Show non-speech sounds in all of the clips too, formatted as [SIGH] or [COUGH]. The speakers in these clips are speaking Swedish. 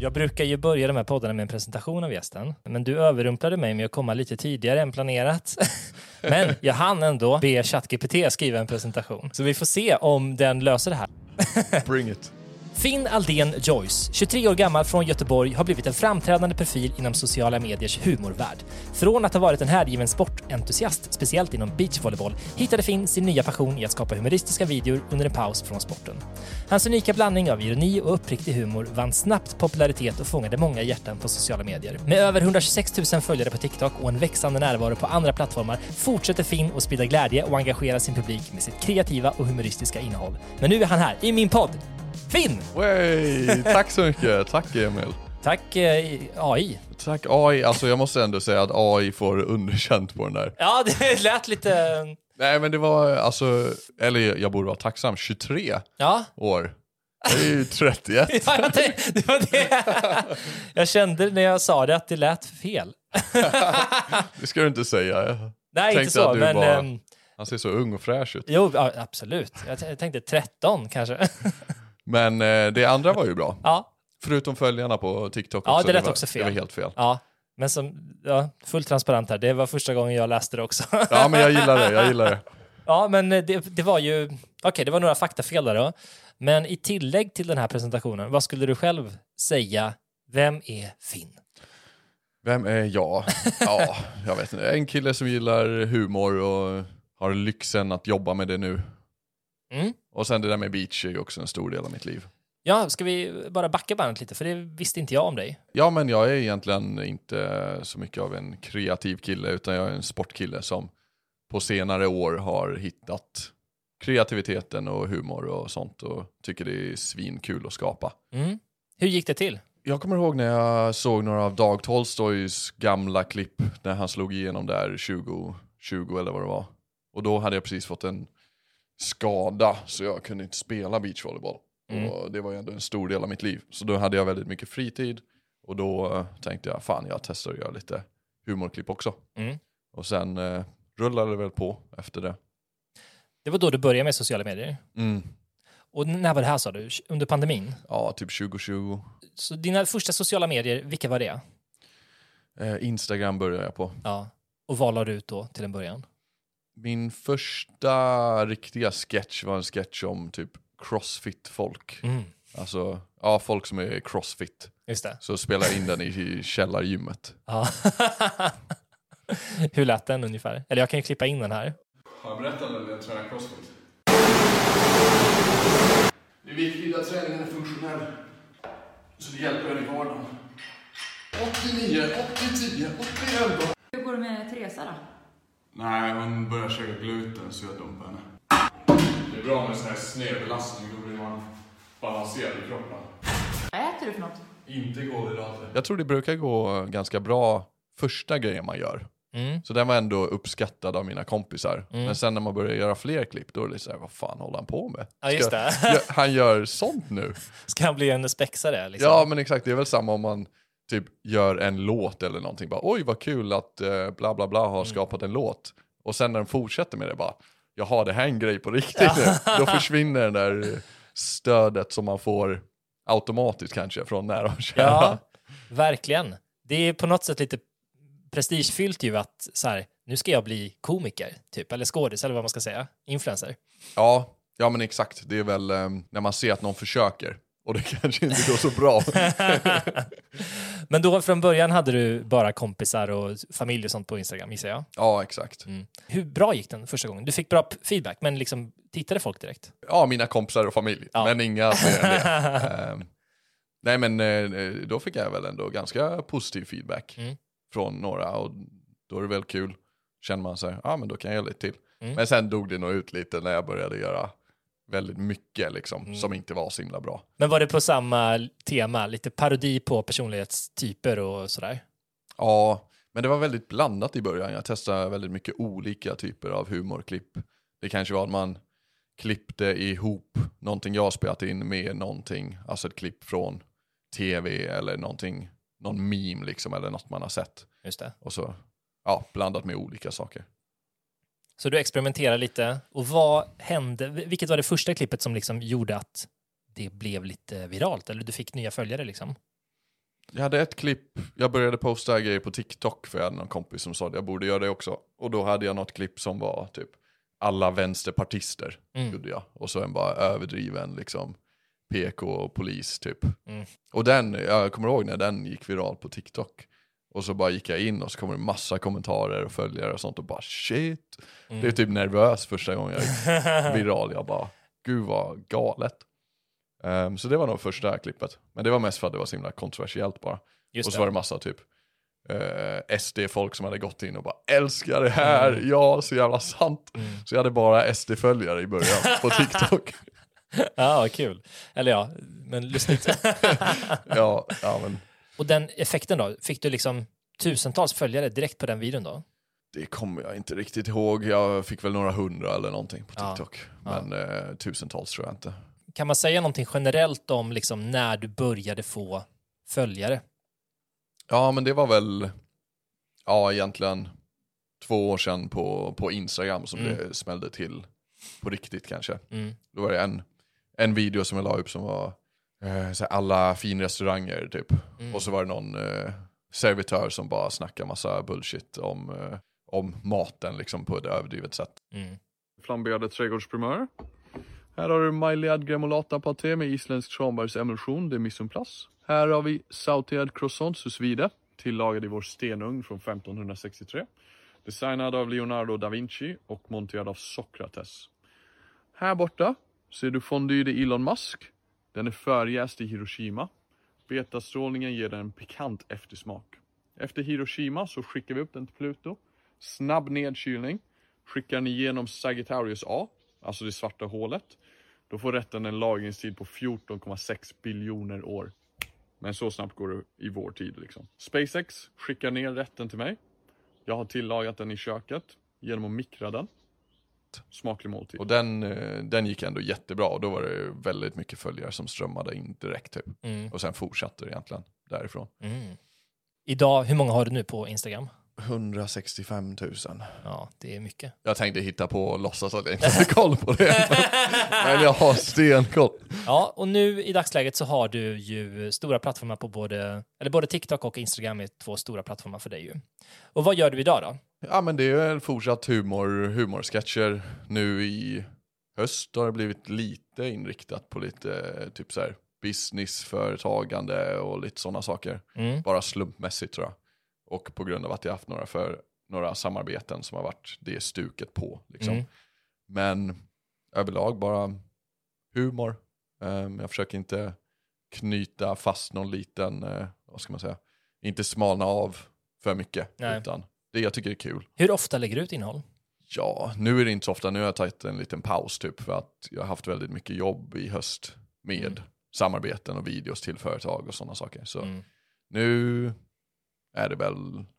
Jag brukar ju börja de här poddarna med en presentation av gästen, men du överrumplade mig med att komma lite tidigare än planerat. [LAUGHS] Men jag hann ändå be ChatGPT skriva en presentation, så vi får se om den löser det här. Bring it. Finn Aldén Joyce, 23 år gammal från Göteborg, har blivit en framträdande profil inom sociala mediers humorvärld. Från att ha varit en härgiven sportentusiast, speciellt inom beachvolleyboll, hittade Finn sin nya passion i att skapa humoristiska videor under en paus från sporten. Hans unika blandning av ironi och uppriktig humor vann snabbt popularitet och fångade många hjärtan på sociala medier. Med över 126 000 följare på TikTok och en växande närvaro på andra plattformar fortsätter Finn att sprida glädje och engagera sin publik med sitt kreativa och humoristiska innehåll. Men nu är han här i min podd. Finn! Wey, tack så mycket. Tack Emil. Tack eh, AI. Tack AI. Alltså jag måste ändå säga att AI får underkänt på den där. Ja, det [LAUGHS] lät lite... Nej men det var alltså, eller jag borde vara tacksam, 23 Ja, år. Jag är ju 31. [LAUGHS] ja jag, tänkte, det var det. jag kände när jag sa det att det lät fel. [LAUGHS] Det ska du inte säga. Jag Nej, inte så, men... var- ehm, Han ser så ung och fräsch ut. jo, absolut. Jag, jag tänkte 13 kanske. Men eh, det andra var ju bra. ja, Förutom följarna på TikTok Ja, också. det lät var, också fel. Det var helt fel. ja. Men som, ja, fullt transparent här, det var första gången jag läste det också. Ja men jag gillar det, jag gillar det. [LAUGHS] ja, men det, det var ju... Okej, det var några faktafel där då. Men i tillägg till den här presentationen, vad skulle du själv säga? Vem är Finn? Vem är jag? Ja, jag vet inte. En kille som gillar humor och har lyxen att jobba med det nu. Mm. Och sen det där med beach är ju också en stor del av mitt liv. Ja, ska vi bara backa bandet lite? För det visste inte jag om dig. Ja, men jag är egentligen inte så mycket av en kreativ kille, utan jag är en sportkille som på senare år har hittat kreativiteten och humor och sånt och tycker det är svinkul att skapa. Mm. Hur gick det till? Jag kommer ihåg när jag såg några av Dag Tolstojs gamla klipp när han slog igenom där 2020 eller vad det var. Och då hade jag precis fått en skada så jag kunde inte spela beachvolleyboll. Mm. Och det var ju ändå en stor del av mitt liv. Så då hade jag väldigt mycket fritid och då eh, tänkte jag fan jag testar att göra lite humorklipp också. Mm. Och sen eh, rullade det väl på efter det. Det var då du började med sociala medier. Mm. Och när var det här sa du? Under pandemin? Ja, typ 2020. Så dina första sociala medier, vilka var det? Eh, Instagram började jag på. Ja. Och vad la du ut då till en början? Min första riktiga sketch var en sketch om typ crossfit-folk. Mm. Alltså, ja, folk som är crossfit. Just det. Så spelar jag in den i källargymmet. Ja. [LAUGHS] Hur lät den ungefär? Eller jag kan ju klippa in den här. Har jag berättat när jag tränar crossfit? Det är viktigt att träningen är funktionell. Så det hjälper en i vardagen. 89, 80, 10, 81. Hur går det med Teresa då? Nej, hon börjar käka gluten så jag dumpar henne. Det är bra med sån här snedbelastning, då blir man balanserad i kroppen. Vad äter du för något? Inte kolhydrater. Jag tror det brukar gå ganska bra första grejen man gör. Mm. Så den var ändå uppskattad av mina kompisar. Mm. Men sen när man börjar göra fler klipp, då är det så här, vad fan håller han på med? Ja, just Ska- det. Han gör sånt nu? [LAUGHS] Ska han bli en spexare? Liksom? Ja, men exakt. Det är väl samma om man typ gör en låt eller någonting. Bara, Oj, vad kul att eh, bla bla bla Mm. har skapat en låt. Och sen när den fortsätter med det bara, jaha, det här är en grej på riktigt [LAUGHS] nu. Då försvinner den där stödet som man får automatiskt kanske från nära och kära. Ja, [LAUGHS] verkligen. Det är på något sätt lite prestigefyllt ju att så här, nu ska jag bli komiker, typ, eller skådis, eller vad man ska säga, influencer. Ja, ja men exakt. Det är väl eh, när man ser att någon försöker och det kanske inte går så bra. [LAUGHS] Men då från början hade du bara kompisar och familj och sånt på Instagram, gissar jag. ja, exakt. Mm. Hur bra gick den första gången? Du fick bra feedback, men liksom tittade folk direkt? Ja, mina kompisar och familj. Ja. Men inga mer än det. [LAUGHS] Ehm, Nej men eh, då fick jag väl ändå ganska positiv feedback Mm. från några och då är det väl kul. Känner man sig, ja men då kan jag göra lite till. Mm. Men sen dog det nog ut lite när jag började göra väldigt mycket liksom, Mm. som inte var så himla bra. Men var det på samma tema, lite parodi på personlighetstyper och sådär? Ja, men det var väldigt blandat i början. Jag testade väldigt mycket olika typer av humorklipp. Det kanske var att man klippte ihop någonting jag spelat in med någonting, alltså ett klipp från tv eller någonting, någon meme liksom eller något man har sett. Just det. Och så, ja, blandat med olika saker. Så du experimenterar lite. Och vad hände? Vilket var det första klippet som liksom gjorde att det blev lite viralt? Eller du fick nya följare liksom? Jag hade ett klipp, jag började posta grejer på TikTok för jag hade någon kompis som sa att jag borde göra det också. Och då hade jag något klipp som var typ alla vänsterpartister Mm. gjorde jag. Och så en bara överdriven liksom PK och polis typ. Mm. Och den, jag kommer ihåg när den gick viral på TikTok. Och så bara gick jag in och så kommer det massa kommentarer och följare och sånt och bara shit. Mm. Det är typ nervös första gången jag gick [LAUGHS] viral. Jag bara, gud vad galet. Ehm, så det var nog första klippet. Men det var mest för att det var så himla kontroversiellt bara. Just och så det. var det massa typ eh, SD-folk som hade gått in och bara älskar det här, ja så jävla sant. Mm. Så jag hade bara SD-följare i början på [LAUGHS] TikTok. Ja, vad kul. Eller ja, men lustigt. [LAUGHS] ja, ja, men och den effekten då? Fick du liksom tusentals följare direkt på den videon då? det kommer jag inte riktigt ihåg. Jag fick väl några hundra eller någonting på Ja, TikTok. ja. Men eh, tusentals tror jag inte. Kan man säga någonting generellt om liksom när du började få följare? Ja, men det var väl, ja egentligen två år sedan på, på Instagram som Mm. det smällde till på riktigt kanske. Mm. Då var det en, en video som jag la upp som var eh, så alla finrestauranger typ. Mm. Och så var det någon eh, servitör som bara snackade massa bullshit om, eh, om maten liksom på ett överdrivet sätt. Mm. Flamberade trädgårdsprimörer. Här har du Maillard Gremolata Paté med isländsk tranbärsemulsion, det är mise en place. Här har vi sauterad croissant sous vide, tillagad i vår stenugn från 1563. Designad av Leonardo da Vinci och monterad av Sokrates. Här borta ser du fondue de Elon Musk. Den är förjäst i Hiroshima. Betastrålningen ger den en pikant eftersmak. Efter Hiroshima så skickar vi upp den till Pluto. Snabb nedkylning. Skickar den igenom Sagittarius A, alltså det svarta hålet. Då får rätten en lagringstid på 14,6 biljoner år. Men så snabbt går det i vår tid liksom. SpaceX skickar ner rätten till mig. Jag har tillagat den i köket genom att mikra den. Smaklig måltid. Och den, eh, den gick ändå jättebra och då var det väldigt mycket följare som strömmade in direkt typ. Mm. Och sen fortsatte det egentligen därifrån. Mm. Idag, hur många har du nu på Instagram? 165 000. Ja, det är mycket. Jag tänkte hitta på och låtsas att jag inte hade koll på det. [LAUGHS] Men jag har stenkoll. Ja, och nu i dagsläget så har du ju stora plattformar på både, eller både TikTok och Instagram är två stora plattformar för dig ju. Och vad gör du idag då? Ja men det är fortsatt humor, humorsketcher. Nu i höst har det blivit lite inriktat på lite eh, typ så här business, företagande och lite sådana saker. Mm. Bara slumpmässigt tror jag. Och på grund av att jag haft några, för, några samarbeten som har varit det stuket på. Liksom. Mm. Men överlag bara humor. Ehm, jag försöker inte knyta fast någon liten, eh, vad ska man säga, inte smalna av för mycket. Nej. Utan det jag tycker är kul. Hur ofta lägger du ut innehåll? Ja, nu är det inte så ofta. Nu har jag tagit en liten paus typ för att jag har haft väldigt mycket jobb i höst med Mm. samarbeten och videos till företag och sådana saker. Så Mm. nu är det väl,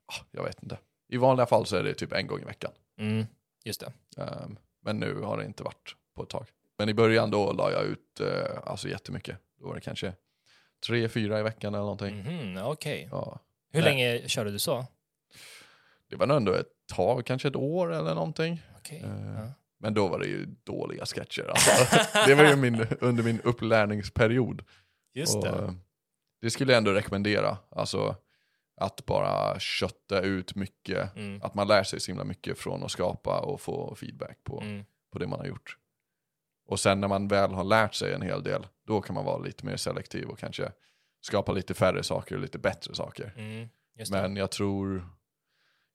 ah, jag vet inte. I vanliga fall så är det typ en gång i veckan. Mm. Just det. Ehm, men nu har det inte varit på ett tag. Men i början då la jag ut uh, alltså jättemycket. Då var det kanske tre, fyra i veckan eller någonting. Mhm, Okej. Ja. Hur Nej. länge körde du så? Det var nog ändå ett tag, kanske ett år eller någonting. Okej. Eh, Ja. Men då var det ju dåliga sketcher. Alltså. [LAUGHS] det var ju min, under min upplärningsperiod. Just Och, det. eh, det skulle jag ändå rekommendera. Alltså att bara kötta ut mycket. Mm. Att man lär sig så himla mycket från att skapa och få feedback på, Mm. på det man har gjort. Och sen när man väl har lärt sig en hel del, då kan man vara lite mer selektiv och kanske skapa lite färre saker och lite bättre saker. Mm. Men jag tror,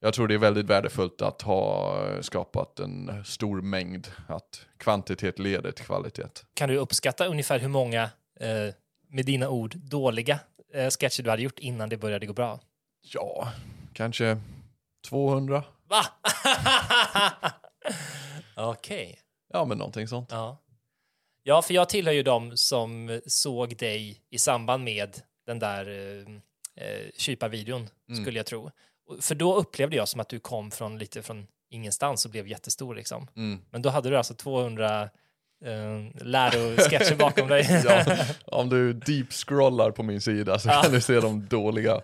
jag tror det är väldigt värdefullt att ha skapat en stor mängd, att kvantitet leder till kvalitet. Kan du uppskatta ungefär hur många eh, med dina ord, dåliga eh, sketcher du hade gjort innan det började gå bra? Ja, kanske 200. Va? [LAUGHS] Okej. Ja, men någonting sånt. Ja. ja, för jag tillhör ju dem som såg dig i samband med den där eh, eh, kyparvideon, skulle jag tro. För då upplevde jag som att du kom från lite från ingenstans och blev jättestor liksom. Mm. Men då hade du alltså 200 eh, lärosketcher bakom dig. [LAUGHS] Ja, [LAUGHS] om du deep scrollar på min sida så kan du se de dåliga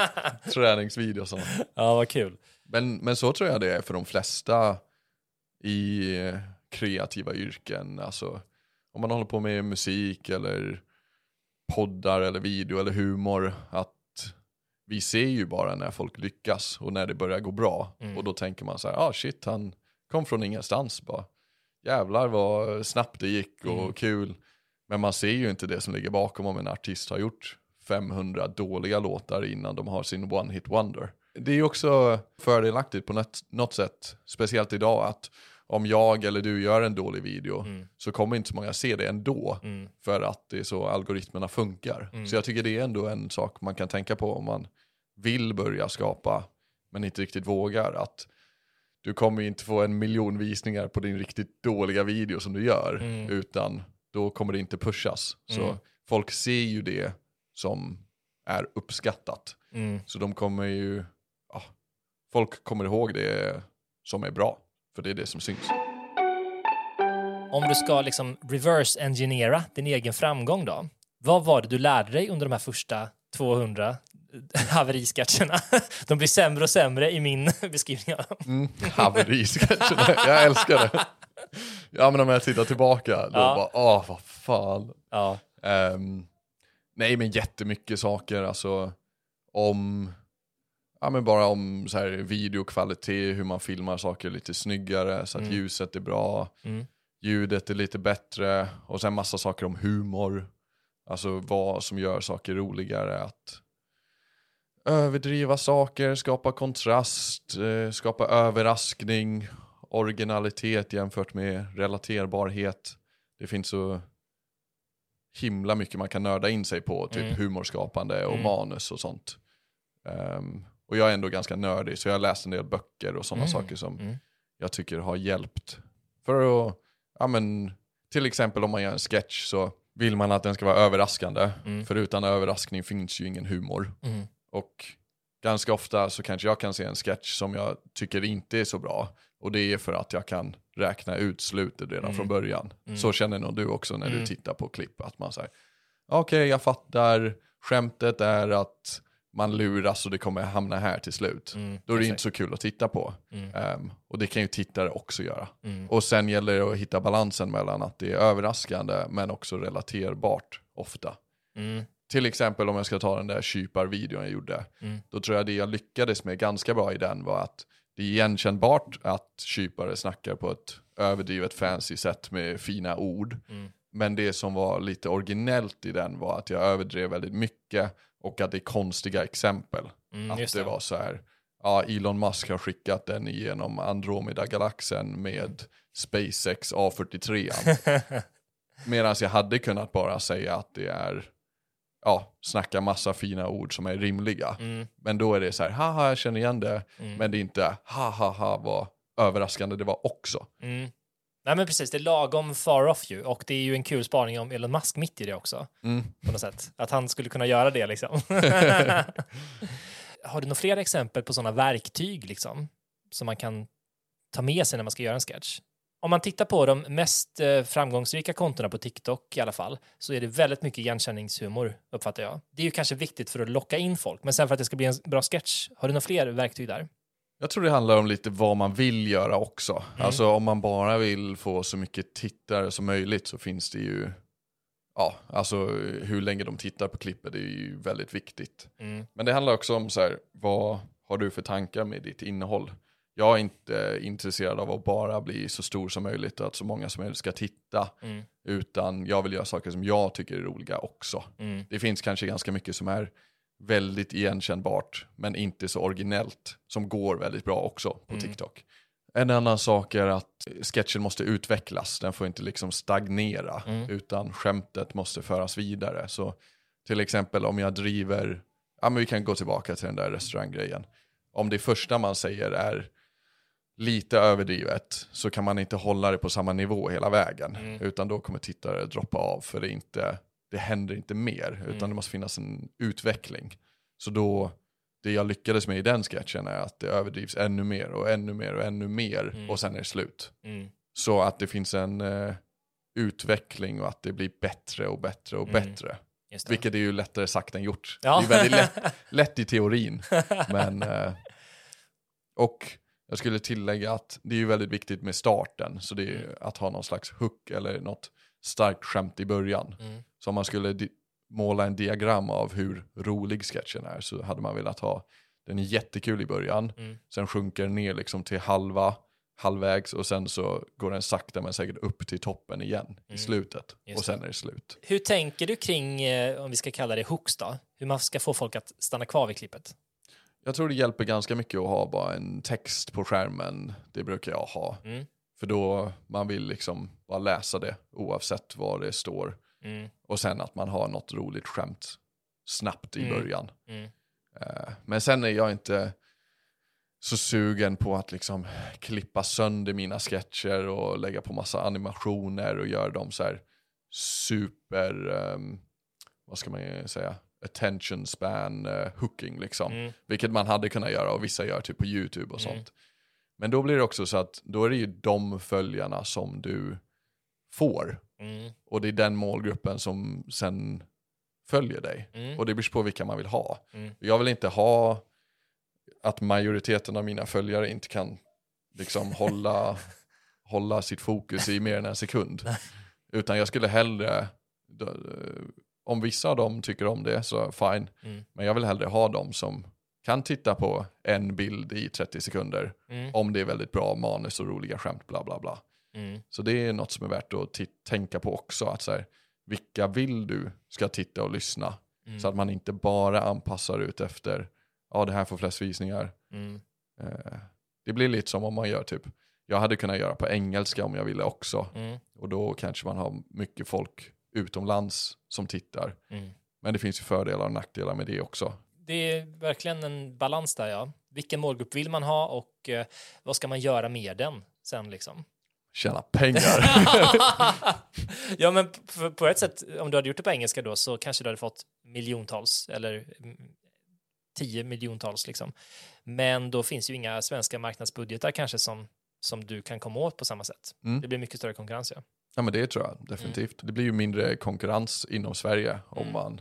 [LAUGHS] träningsvideosarna. ja, vad kul. Men, men så tror jag det är för de flesta i kreativa yrken. Alltså, om man håller på med musik eller poddar eller video eller humor. Att vi ser ju bara när folk lyckas och när det börjar gå bra. Och då tänker man så här, ah shit han kom från ingenstans bara. Jävlar vad snabbt det gick och kul. Men man ser ju inte det som ligger bakom om en artist har gjort 500 dåliga låtar innan de har sin one hit wonder. Det är ju också fördelaktigt på något, sätt, speciellt idag, att om jag eller du gör en dålig video så kommer inte så många se det ändå. För att det är så algoritmerna funkar. Så jag tycker det är ändå en sak man kan tänka på om man vill börja skapa men inte riktigt vågar. Att du kommer inte få en miljon visningar på din riktigt dåliga video som du gör. Utan då kommer det inte pushas. Så folk ser ju det som är uppskattat. Mm. Så de kommer ju, ja, folk kommer ihåg det som är bra. För det är det som syns. Om du ska liksom reverse engineera din egen framgång då, vad var det du lärde dig under de här första 200 haverisketcherna? [LAUGHS] De blir sämre och sämre i min [LAUGHS] beskrivning av dem. Mm, haverisketcherna, jag älskar det. Ja men om jag tittar tillbaka, då Ja. bara, åh vad fan. Ja. Ehm, nej men jättemycket saker, alltså om, ja men bara om så här videokvalitet, hur man filmar saker lite snyggare så att ljuset är bra, Mm. ljudet är lite bättre och sen massa saker om humor. Alltså vad som gör saker roligare, att överdriva saker, skapa kontrast, eh, skapa överraskning, originalitet jämfört med relaterbarhet. Det finns så himla mycket man kan nörda in sig på, typ Mm. humorskapande och Mm. manus och sånt. Ehm, och jag är ändå ganska nördig, så jag har läst en del böcker och sådana Mm. saker som Mm. jag tycker har hjälpt. För att, ja men, till exempel om man gör en sketch så vill man att den ska vara överraskande. Mm. För utan överraskning finns ju ingen humor. Mm. Och ganska ofta så kanske jag kan se en sketch som jag tycker inte är så bra. Och det är för att jag kan räkna ut slutet redan Mm. från början. Mm. Så känner nog du också när Mm. du tittar på klipp. Att man säger, okej jag fattar, skämtet är att man luras och det kommer hamna här till slut. Mm. Då är det inte så kul att titta på. Mm. Ehm, och det kan ju tittare också göra. Mm. Och sen gäller det att hitta balansen mellan att det är överraskande men också relaterbart ofta. Mm. Till exempel om jag ska ta den där kypar-videon jag gjorde. Mm. Då tror jag det jag lyckades med ganska bra i den var att det är igenkännbart att kypare snackar på ett överdrivet fancy sätt med fina ord. Mm. Men det som var lite originellt i den var att jag överdrev väldigt mycket och att det är konstiga exempel. Mm, att det det. var så här, ja Elon Musk har skickat den genom Andromeda-galaxen med SpaceX A43. [LAUGHS] Medan jag hade kunnat bara säga att det är, ja, snacka massa fina ord som är rimliga. Mm. Men då är det så här, haha jag känner igen det. Mm. Men det är inte, haha vad överraskande det var också. Mm. Nej men precis, det är lagom far off ju och det är ju en kul spaning om Elon Musk mitt i det också. Mm. På något sätt. Att han skulle kunna göra det liksom. [LAUGHS] Har du några fler exempel på sådana verktyg liksom? Som man kan ta med sig när man ska göra en sketch? Om man tittar på de mest eh, framgångsrika kontona på TikTok i alla fall så är det väldigt mycket igenkänningshumor uppfattar jag. Det är ju kanske viktigt för att locka in folk, men sen för att det ska bli en bra sketch, har du några fler verktyg där? Jag tror det handlar om lite vad man vill göra också. Alltså om man bara vill få så mycket tittare som möjligt så finns det ju, ja, alltså hur länge de tittar på klippet är ju väldigt viktigt. Mm. Men det handlar också om så här, vad har du för tankar med ditt innehåll? Jag är inte intresserad av att bara bli så stor som möjligt och att så många som möjligt ska titta. Mm. Utan jag vill göra saker som jag tycker är roliga också. Mm. Det finns kanske ganska mycket som är väldigt igenkännbart men inte så originellt som går väldigt bra också på Mm. TikTok. En annan sak är att sketchen måste utvecklas, den får inte liksom stagnera Mm. utan skämtet måste föras vidare. Så Till exempel om jag driver, ja men vi kan gå tillbaka till den där restauranggrejen. Om det första man säger är lite överdrivet så kan man inte hålla det på samma nivå hela vägen. Utan då kommer tittare droppa av för det, är inte, det händer inte mer. Utan det måste finnas en utveckling. Så då, det jag lyckades med i den sketchen är att det överdrivs ännu mer och ännu mer och ännu mer och sen är det slut. Mm. Så att det finns en eh, utveckling och att det blir bättre och bättre och bättre. Just det. Vilket är ju lättare sagt än gjort. Ja. Det är väldigt lätt, [LAUGHS] lätt i teorin. Men, [LAUGHS] eh, och jag skulle tillägga att det är ju väldigt viktigt med starten. Så det är Mm. ju att ha någon slags hook eller något starkt skämt i början. Mm. Så om man skulle måla en diagram av hur rolig sketchen är så hade man velat ha den är jättekul i början. Mm. Sen sjunker den ner liksom till halva, halvvägs och sen så går den sakta men säkert upp till toppen igen i slutet. Mm. Just och sen är det slut. Hur tänker du kring, eh, om vi ska kalla det hooks då? Hur man ska få folk att stanna kvar vid klippet? Jag tror det hjälper ganska mycket att ha bara en text på skärmen. Det brukar jag ha. Mm. För då man vill liksom bara läsa det oavsett vad det står. Mm. Och sen att man har något roligt skämt snabbt i Mm. början. Mm. Eh, Men sen är jag inte så sugen på att liksom klippa sönder mina sketcher och lägga på massa animationer och göra dem så här super, ehm, vad ska man säga, attention span eh, hooking liksom. Mm. Vilket man hade kunnat göra och vissa gör typ på YouTube och sånt. Men då blir det också så att då är det ju de följarna som du får. Mm. Och det är den målgruppen som sen följer dig. Mm. Och det beror på vilka man vill ha. Mm. Jag vill inte ha att majoriteten av mina följare inte kan liksom [LAUGHS] hålla, hålla sitt fokus i mer än en sekund. Utan jag skulle hellre, då- om vissa av dem tycker om det så fine. Mm. Men jag vill hellre ha dem som kan titta på en bild i 30 sekunder. Mm. Om det är väldigt bra manus och roliga skämt, bla bla bla. Mm. Så det är något som är värt att tänka på också. Att så här, vilka vill du ska titta och lyssna? Mm. Så att man inte bara anpassar ut efter, ja det här får flest visningar. Mm. Eh, det blir lite som om man gör typ, jag hade kunnat göra på engelska om jag ville också. Mm. Och då kanske man har mycket folk utomlands som tittar. Mm. Men det finns ju fördelar och nackdelar med det också. Det är verkligen en balans där, ja. Vilken målgrupp vill man ha och eh, vad ska man göra med den sen liksom? Tjäna pengar. [LAUGHS] ja, men på, på ett sätt, om du hade gjort det på engelska då så kanske du hade fått miljontals eller mm, tio miljontals liksom. Men då finns ju inga svenska marknadsbudgetar kanske som, som du kan komma åt på samma sätt. Mm. Det blir mycket större konkurrens, ja. Ja men det tror jag definitivt. Det blir ju mindre konkurrens inom Sverige om, Mm. man,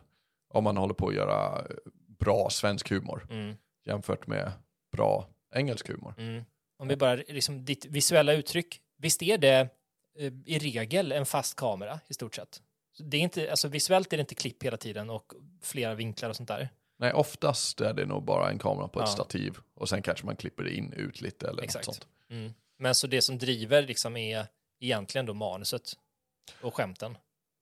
om man håller på att göra eh, bra svensk humor Mm. jämfört med bra engelsk humor. Mm. Om vi bara, liksom, ditt visuella uttryck, visst är det eh, i regel en fast kamera i stort sett? Det är inte, alltså visuellt är det inte klipp hela tiden och flera vinklar och sånt där. Nej, oftast är det nog bara en kamera på ett Ja. stativ och sen kanske man klipper in ut lite eller Exakt. något sånt. Mm. Men så det som driver liksom är egentligen då manuset och skämten.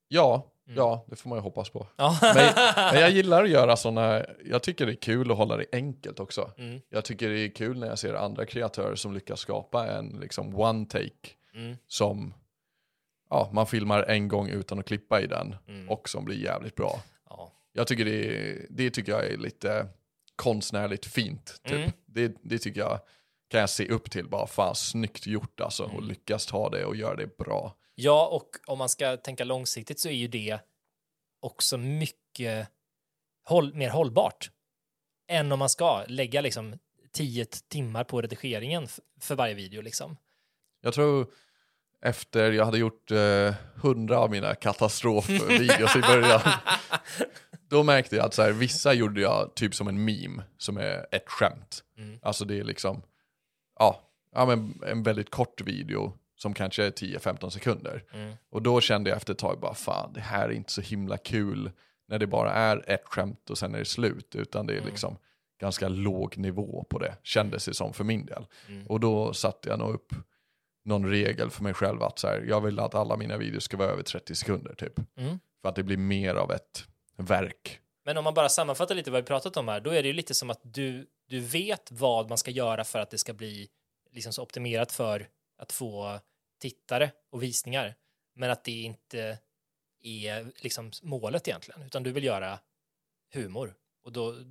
Ja. Ja, det får man ju hoppas på. Ja. Men, men jag gillar att göra sådana, jag tycker det är kul att hålla det enkelt också. Mm. Jag tycker det är kul när jag ser andra kreatörer som lyckas skapa en liksom one take Mm. som ja, man filmar en gång utan att klippa i den Mm. och som blir jävligt bra. Ja. Jag tycker det, det tycker jag är lite konstnärligt fint. Typ. Mm. Det, det tycker jag kan jag se upp till. Bara fan snyggt gjort alltså Mm. och lyckas ta det och göra det bra. Ja, och om man ska tänka långsiktigt så är ju det också mycket håll, mer hållbart än om man ska lägga liksom tio timmar på redigeringen för varje video liksom. Jag tror efter jag hade gjort eh, hundra av mina katastrofvideos i början. [LAUGHS] Då märkte jag att så här, vissa gjorde jag typ som en meme, som är ett skämt. Mm. Alltså det är liksom, ja, ja men en väldigt kort video som kanske är 10-15 sekunder. Mm. Och då kände jag efter ett tag bara, fan det här är inte så himla kul när det bara är ett skämt och sen är det slut. Utan det är liksom ganska låg nivå på det, kändes det som för min del. Mm. Och då satte jag nog upp någon regel för mig själv att så här, jag vill att alla mina videos ska vara över 30 sekunder typ. Mm. För att det blir mer av ett verk. Men om man bara sammanfattar lite vad vi pratat om här, då är det ju lite som att du, du vet vad man ska göra för att det ska bli liksom så optimerat för att få tittare och visningar. Men att det inte är liksom målet egentligen, utan du vill göra humor. Och då... [LAUGHS]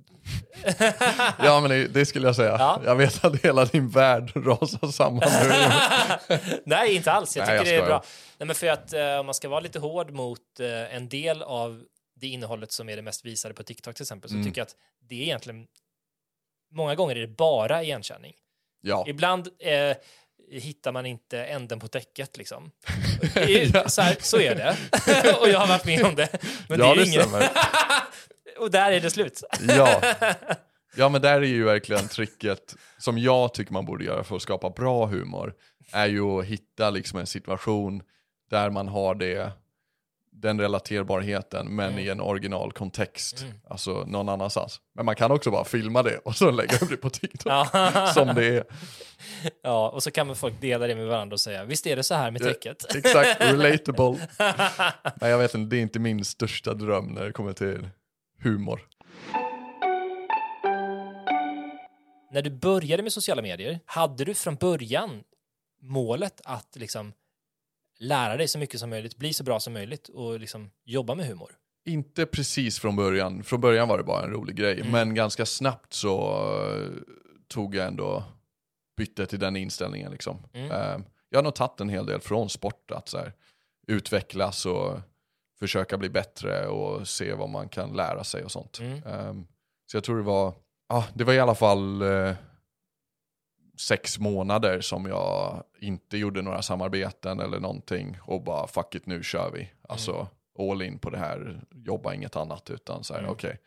Ja, men det, det skulle jag säga. Ja. Jag vet att hela din värld rasar samman nu. [LAUGHS] Nej, inte alls. Jag Nej, tycker jag det är bra. Nej, men för att eh, om man ska vara lite hård mot eh, en del av det innehållet som är det mest visade på TikTok till exempel, så Mm. tycker jag att det är egentligen många gånger är det bara igenkänning. Ja, Ibland eh, hittar man inte änden på täcket liksom. [LAUGHS] Så, här, så är det. [LAUGHS] och jag har varit med om det. Men ja det är det stämmer. [LAUGHS] och där är det slut. Ja. ja, men där är ju verkligen tricket som jag tycker man borde göra för att skapa bra humor. Är ju att hitta liksom en situation där man har det, den relaterbarheten men i en original kontext. Alltså någon annanstans. Men man kan också bara filma det och så lägga upp det på TikTok. Ja. [LAUGHS] Som det är. ja, och så kan man folk dela det med varandra och säga, visst är det så här med täcket? Exakt, relatable. [LAUGHS] Men jag vet inte, det är inte min största dröm när det kommer till humor. När du började med sociala medier, hade du från början målet att liksom lära dig så mycket som möjligt, bli så bra som möjligt och liksom jobba med humor? Inte precis från början. Från början var det bara en rolig grej. Mm. Men ganska snabbt så eh, tog jag ändå bytte till den inställningen. Liksom. Mm. Eh, jag har nog tagit en hel del från sport. Att så här, utvecklas och försöka bli bättre och se vad man kan lära sig och sånt. Mm. Eh, så jag tror det var, ja, det var i alla fall eh, sex månader som jag inte gjorde några samarbeten eller någonting och bara fuck it nu kör vi. Alltså all in på det här, jobba inget annat utan så här Mm. okej.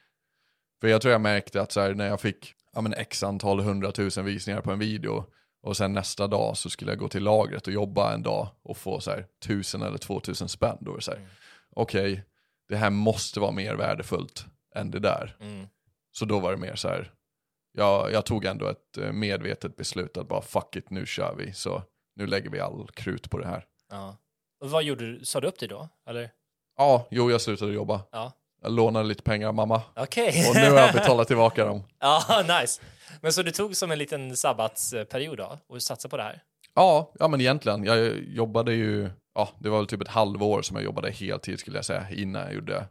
För jag tror jag märkte att så här, när jag fick ja, men x antal hundratusen visningar på en video och sen nästa dag så skulle jag gå till lagret och jobba en dag och få så här tusen eller två tusen spänn. Då är det så här, Mm. okej, det här måste vara mer värdefullt än det där. Mm. Så då var det mer så här, jag, jag tog ändå ett eh, medvetet beslut att bara fuck it, nu kör vi. Så nu lägger vi all krut på det här. Ja. Och vad gjorde du? Sa du upp dig då? Eller? Ja, jo jag slutade jobba. Ja. Jag lånade lite pengar av mamma. Okej. Och nu har jag betalat tillbaka dem. [LAUGHS] ja, nice. Men så du tog som en liten sabbatsperiod då och satsade på det här? Ja, ja men egentligen. Jag jobbade ju, ja det var väl typ ett halvår som jag jobbade heltid skulle jag säga innan jag gjorde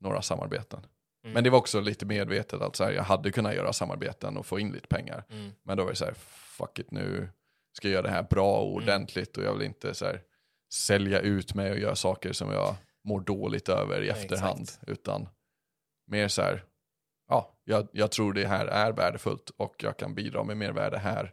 några samarbeten. Mm. Men det var också lite medvetet att så här, jag hade kunnat göra samarbeten och få in lite pengar. Mm. Men då var det så här, fuck it nu ska jag göra det här bra och Mm. ordentligt och jag vill inte så här, sälja ut mig och göra saker som jag mår dåligt över i efterhand. exakt. Utan mer så här, ja, jag, jag tror det här är värdefullt och jag kan bidra med mer värde här.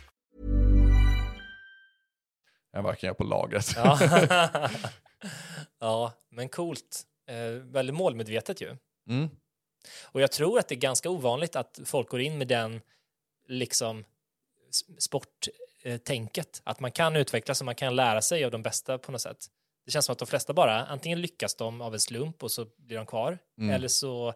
Än vad jag kan göra på lagret. Ja, [LAUGHS] ja men coolt. Eh, väldigt målmedvetet ju. Mm. Och jag tror att det är ganska ovanligt att folk går in med den liksom sporttänket. Att man kan utvecklas och man kan lära sig av de bästa på något sätt. Det känns som att de flesta bara, antingen lyckas de av en slump och så blir de kvar, Mm. eller så,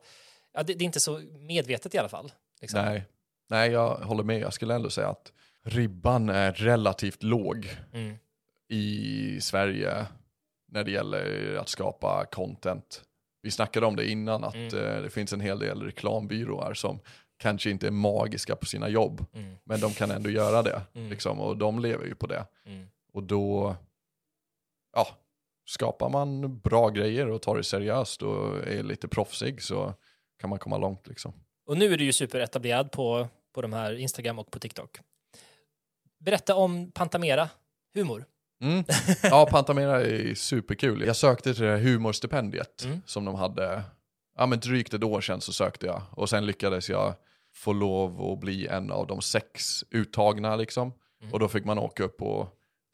ja det, det är inte så medvetet i alla fall. Liksom. Nej. Nej, jag håller med. Jag skulle ändå säga att ribban är relativt låg Mm. I Sverige när det gäller att skapa content. Vi snackade om det innan, att Mm. eh, det finns en hel del reklambyråer som kanske inte är magiska på sina jobb, Mm. men de kan ändå göra det. Mm. Liksom, och de lever ju på det. Mm. Och då ja, skapar man bra grejer och tar det seriöst och är lite proffsig så kan man komma långt. Liksom. Och nu är du ju superetablerad på, på de här Instagram och på TikTok. Berätta om Pantamera humor. Mm. [LAUGHS] Ja, Pantamera är superkul. Jag sökte till det här humorstipendiet Mm. som de hade, ja men drygt ett år sedan så sökte jag. Och sen lyckades jag få lov att bli en av de sex uttagna liksom. Mm. Och då fick man åka upp och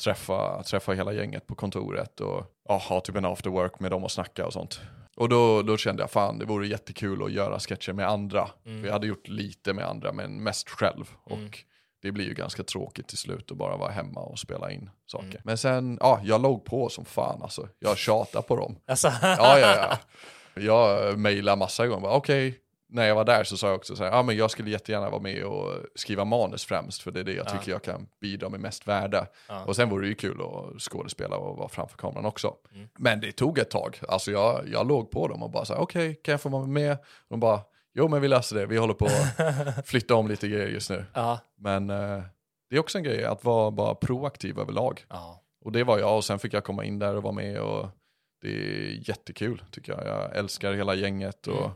träffa, träffa hela gänget på kontoret och ja, ha typ en after work med dem och snacka och sånt. Och då, då kände jag fan det vore jättekul att göra sketcher med andra. Mm. För jag hade gjort lite med andra men mest själv. Och det blir ju ganska tråkigt till slut att bara vara hemma och spela in saker. Mm. Men sen, ja, jag låg på som fan alltså. Jag tjatade på dem. Alltså, Ja, ja, ja. Jag mejlade massa gånger, okej. När jag var där så sa jag också så här, ja men jag skulle jättegärna vara med och skriva manus främst, för det är det jag Ja. tycker jag kan bidra med mest värde. Ja. Och sen vore det ju kul att skådespela och vara framför kameran också. Mm. Men det tog ett tag, alltså jag, jag låg på dem och bara så här, okej, kan jag få vara med? De bara, jo men vi löser det, vi håller på att [LAUGHS] flytta om lite grejer just nu. ja, Men eh, det är också en grej att vara bara proaktiv överlag. ja. Och det var jag och sen fick jag komma in där och vara med och det är jättekul tycker jag. Jag älskar hela gänget och Mm.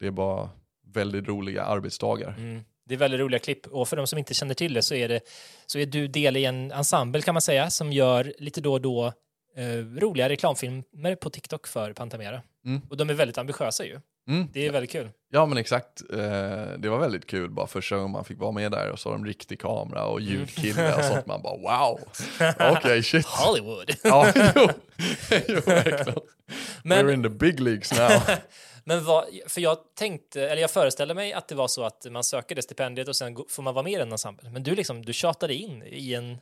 det är bara väldigt roliga arbetsdagar. Mm. Det är väldigt roliga klipp och för de som inte känner till det så är, det, så är du del i en ensemble kan man säga som gör lite då och då eh, roliga reklamfilmer på TikTok för Pantamera. Mm. Och de är väldigt ambitiösa ju. Mm. Det är väldigt kul. Ja men exakt, eh, det var väldigt kul bara första gången man fick vara med där och så har de riktig kamera och ljudkille och sånt. Man bara wow, [LAUGHS] okej shit. Hollywood. [LAUGHS] Ja, jo, [LAUGHS] jo verkligen. Men- We're in the big leagues now. Men vad, för jag tänkte, eller jag föreställer mig att det var så att man söker det stipendiet och sen får man vara med i en ensemble. Men du liksom, du tjatade in i en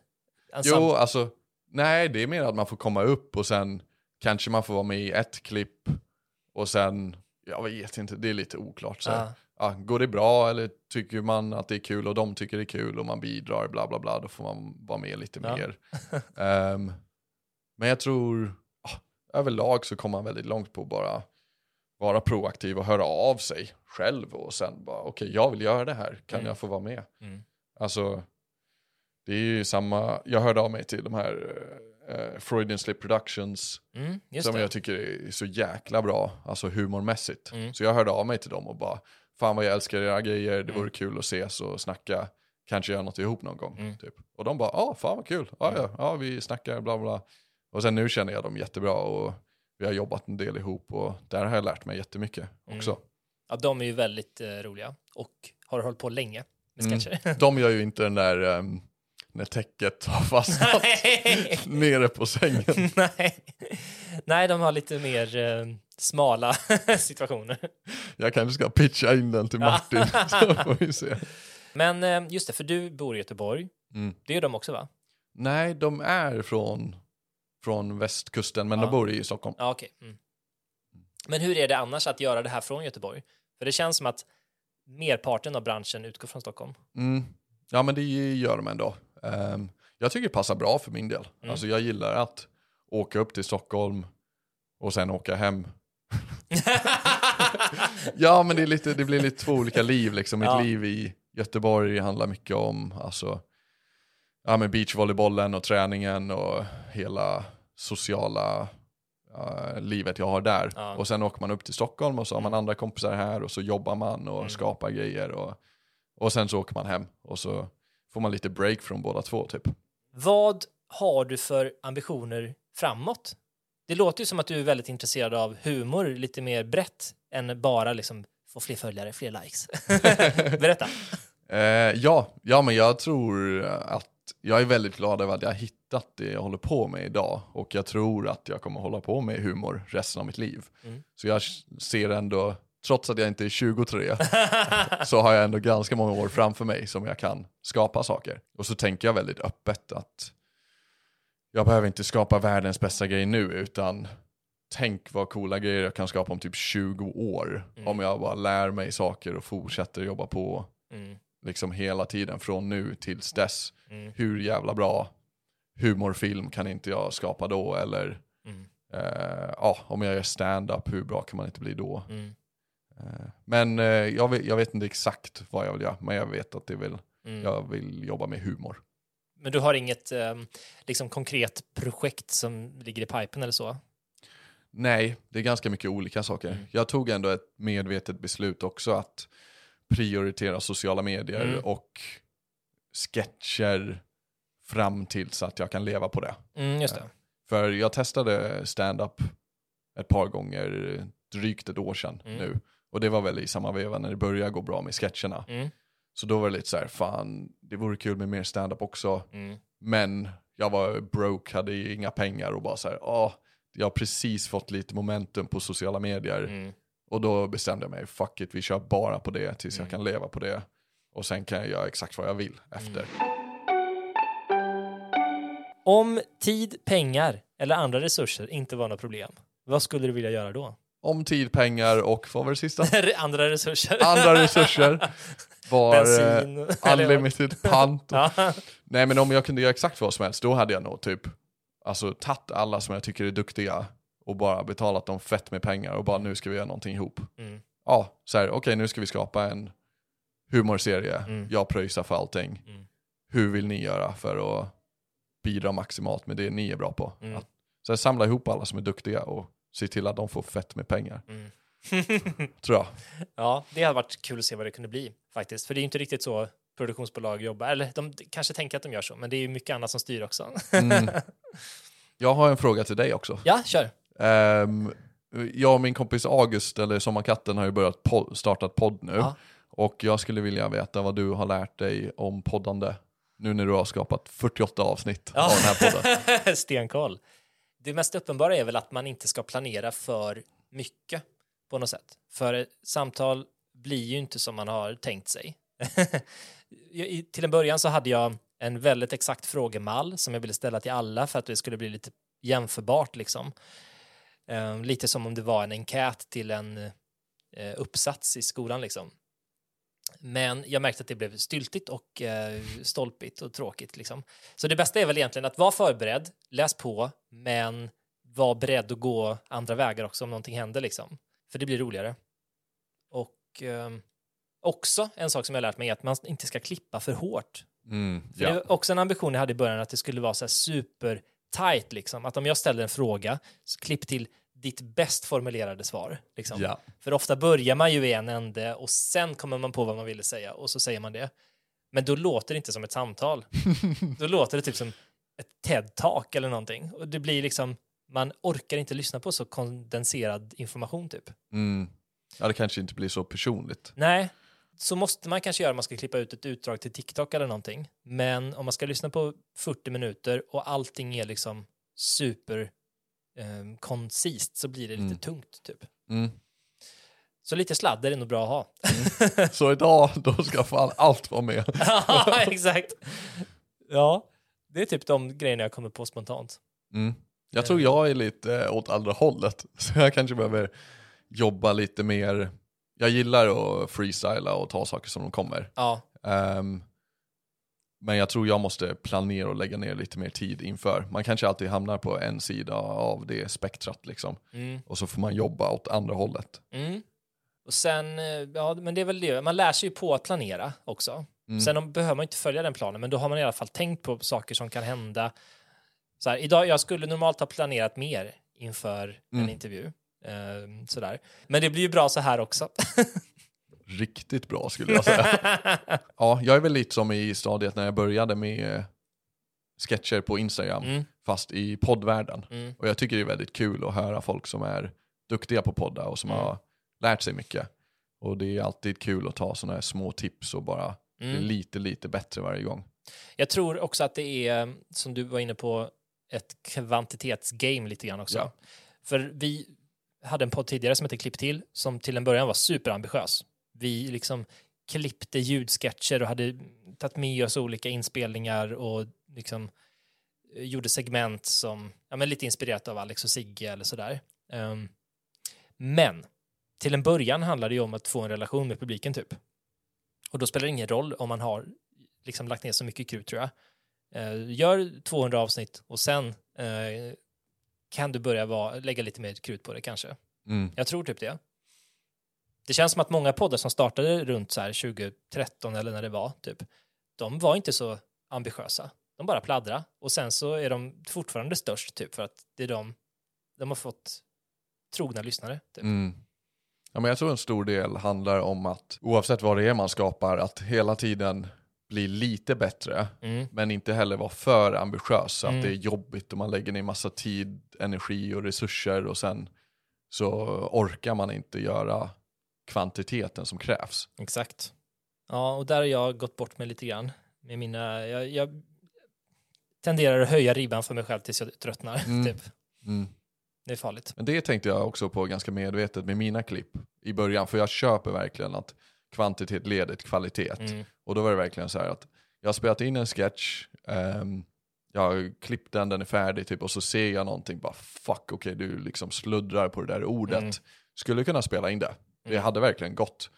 ensemble. Jo, alltså, nej det är mer att man får komma upp och sen kanske man får vara med i ett klipp och sen, jag vet inte, det är lite oklart. Så. Ja. Ja, går det bra eller tycker man att det är kul och de tycker det är kul och man bidrar bla bla bla, då får man vara med lite Ja. mer. [LAUGHS] Ehm, men jag tror, överlag så kommer man väldigt långt på att bara vara proaktiv och höra av sig själv och sen bara okej jag vill göra det här, kan Mm. jag få vara med? Mm. Alltså, det är ju samma, jag hörde av mig till de här uh, Freudian Slip Productions Mm, som det. jag tycker är så jäkla bra, alltså humormässigt. Mm. Så jag hörde av mig till dem och bara, fan vad jag älskar era grejer, det Mm. vore kul att ses och snacka, kanske göra något ihop någon gång. Mm. Typ. Och de bara, ja fan vad kul, ja, ja, ja vi snackar bla bla. Och sen nu känner jag dem jättebra och vi har jobbat en del ihop och där har jag lärt mig jättemycket också. Mm. Ja, de är ju väldigt eh, roliga och har hållit på länge med Mm. sketcher. [LAUGHS] De gör ju inte den där, um, när täcket har fastnat nere på sängen. Nej. Nej, de har lite mer eh, smala [LAUGHS] situationer. Jag kanske ska pitcha in den till Martin, så får vi se. Men eh, just det, för du bor i Göteborg. Mm. Det är de också va? Nej, de är från, från västkusten, men Ja. de bor i Stockholm. Ja, okej. Mm. Men hur är det annars att göra det här från Göteborg? För det känns som att merparten av branschen utgår från Stockholm. Mm. Ja, men det gör de ändå. Ehm, jag tycker det passar bra för min del. Mm. Alltså, jag gillar att åka upp till Stockholm och sen åka hem. [LAUGHS] Ja, men det, är lite, det blir lite två olika liv. Liksom. Mitt Ja. liv i Göteborg handlar mycket om alltså, ja, men beachvolleybollen och träningen och hela sociala eh, livet jag har där. Ja. Och sen åker man upp till Stockholm och så har man Mm. andra kompisar här och så jobbar man och Mm. skapar grejer. Och, och sen så åker man hem och så får man lite break från båda två typ. Vad har du för ambitioner framåt? Det låter ju som att du är väldigt intresserad av humor lite mer brett än bara liksom få fler följare, fler likes. [LAUGHS] Berätta. Eh, ja, ja, men jag tror att jag är väldigt glad över att jag har hittat det jag håller på med idag. Och jag tror att jag kommer hålla på med humor resten av mitt liv. Mm. Så jag ser ändå, trots att jag inte är 23, [LAUGHS] så har jag ändå ganska många år framför mig som jag kan skapa saker. Och så tänker jag väldigt öppet att jag behöver inte skapa världens bästa grej nu, utan tänk vad coola grejer jag kan skapa om typ 20 år. Mm. Om jag bara lär mig saker och fortsätter jobba på Mm, liksom hela tiden från nu tills dess. mm, Hur jävla bra humorfilm kan inte jag skapa då? Eller mm, eh, ja, om jag gör stand-up, hur bra kan man inte bli då? mm, men eh, jag, vet, jag vet inte exakt vad jag vill göra, men jag vet att det vill, mm. jag vill jobba med humor. Men du har inget eh, liksom konkret projekt som ligger i pipen eller så? Nej, det är ganska mycket olika saker. Mm. Jag tog ändå ett medvetet beslut också att prioritera sociala medier Mm. och sketcher fram tills att jag kan leva på det. Mm, just det. För jag testade stand-up ett par gånger, drygt ett år sedan Mm. nu. Och det var väl i samma veva när det började gå bra med sketcherna. Mm. Så då var det lite så här, fan, det vore kul med mer stand-up också. Mm. Men jag var broke, hade inga pengar och bara så här, ah, jag har precis fått lite momentum på sociala medier. Mm. Och då bestämde jag mig, fuck it, vi kör bara på det tills Mm. jag kan leva på det. Och sen kan jag göra exakt vad jag vill efter. Om tid, pengar eller andra resurser inte var något problem, vad skulle du vilja göra då? Om tid, pengar och vad var det sista? [LAUGHS] andra resurser? Andra resurser [LAUGHS] var eh, [LAUGHS] unlimited pant. Ja. Nej men om jag kunde göra exakt vad som helst, då hade jag nog typ alltså tagit alla som jag tycker är duktiga och bara betalat dem fett med pengar och bara nu ska vi göra någonting ihop. Mm. Ja, så här, okej nu ska vi skapa en humorserie, Mm. jag pröjsar för allting. Mm. Hur vill ni göra för att bidra maximalt med det ni är bra på? Mm. Att, så här, samla ihop alla som är duktiga och se till att de får fett med pengar, Mm. [LAUGHS] tror jag. ja, det hade varit kul att se vad det kunde bli faktiskt. För det är inte riktigt så produktionsbolag jobbar. Eller de kanske tänker att de gör så, men det är mycket annat som styr också. Mm. [LAUGHS] Jag har en fråga till dig också. ja, kör. Ehm, jag och min kompis August, eller Sommarkatten, har ju börjat po- startat podd nu. Ja. Och jag skulle vilja veta vad du har lärt dig om poddande. Nu när du har skapat 48 avsnitt av den här podden. [LAUGHS] Stenkoll. Det mest uppenbara är väl att man inte ska planera för mycket på något sätt. För samtal blir ju inte som man har tänkt sig. [LAUGHS] Till en början så hade jag en väldigt exakt frågemall som jag ville ställa till alla för att det skulle bli lite jämförbart liksom. Ehm, lite som om det var en enkät till en eh, uppsats i skolan liksom. Men jag märkte att det blev styltigt och eh, stolpigt och tråkigt. Liksom. Så det bästa är väl egentligen att vara förberedd, läs på, men var beredd att gå andra vägar också om någonting händer. Liksom. För det blir roligare. Och eh, också en sak som jag lärt mig är att man inte ska klippa för hårt. Mm, För Det ja. var också en ambition jag hade i början att det skulle vara så här super tight liksom. Att om jag ställer en fråga, så klipp till ditt bäst formulerade svar. Liksom. Ja. För ofta börjar man ju i en ände och sen kommer man på vad man ville säga och så säger man det. Men då låter det inte som ett samtal. [LAUGHS] då låter det typ som ett TED-talk eller någonting. Och det blir liksom, man orkar inte lyssna på så kondenserad information typ. Mm. ja, det kanske inte blir så personligt. Nej, så måste man kanske göra om man ska klippa ut ett utdrag till TikTok eller någonting. Men om man ska lyssna på 40 minuter och allting är liksom super eh, koncist så blir det lite Mm. tungt typ. Mm. Så lite sladder är nog bra att ha. Så idag, då ska fan allt vara med. [LAUGHS] Ja, exakt. Ja, det är typ de grejerna jag kommer på spontant. Mm. Jag tror jag är lite eh, åt andra hållet. [LAUGHS] Så jag kanske behöver jobba lite mer. Jag gillar att freestyla och ta saker som de kommer. Ja, Ehm, men jag tror jag måste planera och lägga ner lite mer tid inför. Man kanske alltid hamnar på en sida av det spektrat liksom. mm, Och så får man jobba åt andra hållet. mm. Och sen, eh, ja, men det är väl det, man lär sig ju på att planera också. Mm. Sen om, behöver man inte följa den planen, men då har man i alla fall tänkt på saker som kan hända. Så här, idag, jag skulle normalt ha planerat mer inför en Mm. intervju. Eh, sådär. Men det blir ju bra så här också. [LAUGHS] Riktigt bra skulle jag säga. [LAUGHS] ja, jag är väl lite som i stadiet när jag började med eh, sketcher på Instagram, Mm. fast i poddvärlden. Mm. Och jag tycker det är väldigt kul att höra folk som är duktiga på poddar och som Mm. har lärt sig mycket. Och det är alltid kul att ta sådana här små tips och bara bli Mm. lite, lite bättre varje gång. Jag tror också att det är, som du var inne på, ett kvantitetsgame lite grann också. Ja. För vi hade en podd tidigare som hette Klipp till, som till en början var superambitiös. Vi liksom klippte ljudsketcher och hade tagit med oss olika inspelningar och liksom eh, gjorde segment som, ja men lite inspirerat av Alex och Sigge eller sådär. Ehm, men till en början handlar det ju om att få en relation med publiken typ. Och då spelar det ingen roll om man har liksom lagt ner så mycket krut tror jag. Eh, gör 200 avsnitt och sen eh, kan du börja vara, lägga lite mer krut på det kanske. Mm. Jag tror typ det. Det känns som att många poddar som startade runt så här 2013 eller när det var typ, de var inte så ambitiösa. De bara pladdra och sen så är de fortfarande störst typ för att det är de, de har fått trogna lyssnare. Typ. Mm. Ja, men jag tror en stor del handlar om att oavsett vad det är man skapar, att hela tiden bli lite bättre, Mm. men inte heller vara för ambitiös så Mm. att det är jobbigt och man lägger ner massa tid, energi och resurser och sen så orkar man inte göra kvantiteten som krävs. Exakt. Ja, och där har jag gått bort mig lite grann. Med mina, jag, jag tenderar att höja ribban för mig själv tills jag tröttnar. [LAUGHS] Mm. Typ. Mm. Det är farligt. Men det tänkte jag också på ganska medvetet med mina klipp i början, för jag köper verkligen att kvantitet leder till kvalitet. Mm. Och då var det verkligen så här att jag har spelat in en sketch, ehm, jag har klippt den, den är färdig typ, och så ser jag någonting, bara fuck, okej du liksom sluddrar på det där ordet. Mm. Skulle kunna spela in det. Det hade verkligen gått.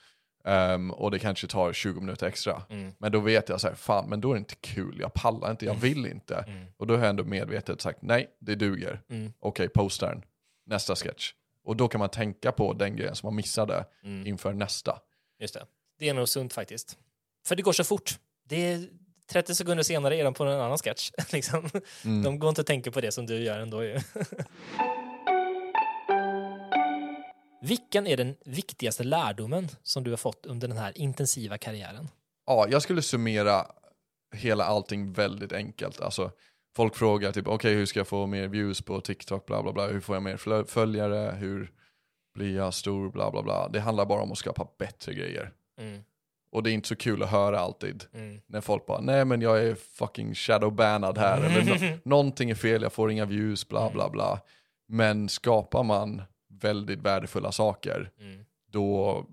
Ehm, och det kanske tar 20 minuter extra. Mm. Men då vet jag så här, fan men då är det inte kul, jag pallar inte, jag vill inte. Mm. Och då har jag ändå medvetet sagt, nej det duger. Mm. Okej, posta den. Nästa sketch. Och då kan man tänka på den grejen som man missade Mm. inför nästa. Just det. Det är nog sunt faktiskt. För det går så fort. Det är 30 sekunder senare är de på en annan sketch. [LAUGHS] liksom. Mm. De går inte att tänka på det som du gör ändå ju. [LAUGHS] Vilken är den viktigaste lärdomen som du har fått under den här intensiva karriären? Ja, jag skulle summera hela allting väldigt enkelt. Alltså, folk frågar typ, okej hur ska jag få mer views på TikTok, bla bla bla, hur får jag mer följare, hur blir jag stor, bla bla bla. Det handlar bara om att skapa bättre grejer. Mm. Och det är inte så kul att höra alltid. Mm. När folk bara, nej men jag är fucking shadowbannad här, eller nå- [LAUGHS] någonting är fel, jag får inga views, bla bla bla. Men skapar man väldigt värdefulla saker, Mm. då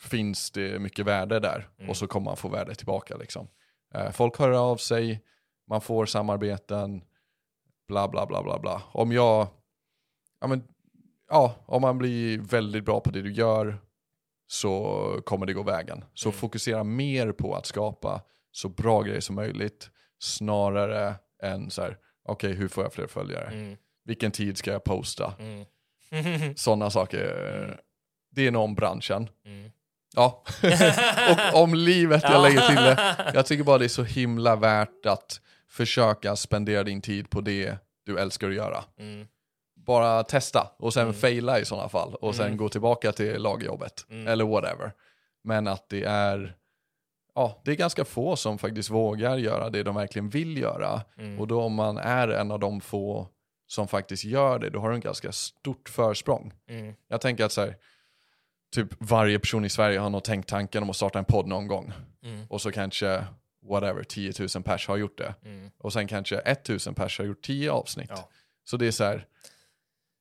finns det mycket värde där. Mm. Och så kommer man få värde tillbaka liksom. Eh, folk hör av sig, man får samarbeten, bla bla bla bla bla. Om jag, ja men, ja, om man blir väldigt bra på det du gör så kommer det gå vägen. Så Mm. fokusera mer på att skapa så bra grejer som möjligt snarare än så här, okej hur får jag fler följare? Mm. Vilken tid ska jag posta? Mm. Sådana saker. Det är nog om branschen. Mm. Ja, [LAUGHS] och om livet, jag lägger till det. Jag tycker bara det är så himla värt att försöka spendera din tid på det du älskar att göra. Mm. Bara testa och sen Mm. faila i sådana fall och sen Mm. gå tillbaka till lagjobbet Mm. eller whatever. Men att det är, ja, det är ganska få som faktiskt vågar göra det de verkligen vill göra. Mm. Och då om man är en av de få som faktiskt gör det, då har du en ganska stort försprång. Mm. Jag tänker att så här, typ varje person i Sverige har nog tänkt tanken om att starta en podd någon gång. Mm. Och så kanske, whatever, 10 000 pers har gjort det. Mm. Och sen kanske 1 000 pers har gjort 10 avsnitt. Ja. Så det är så här,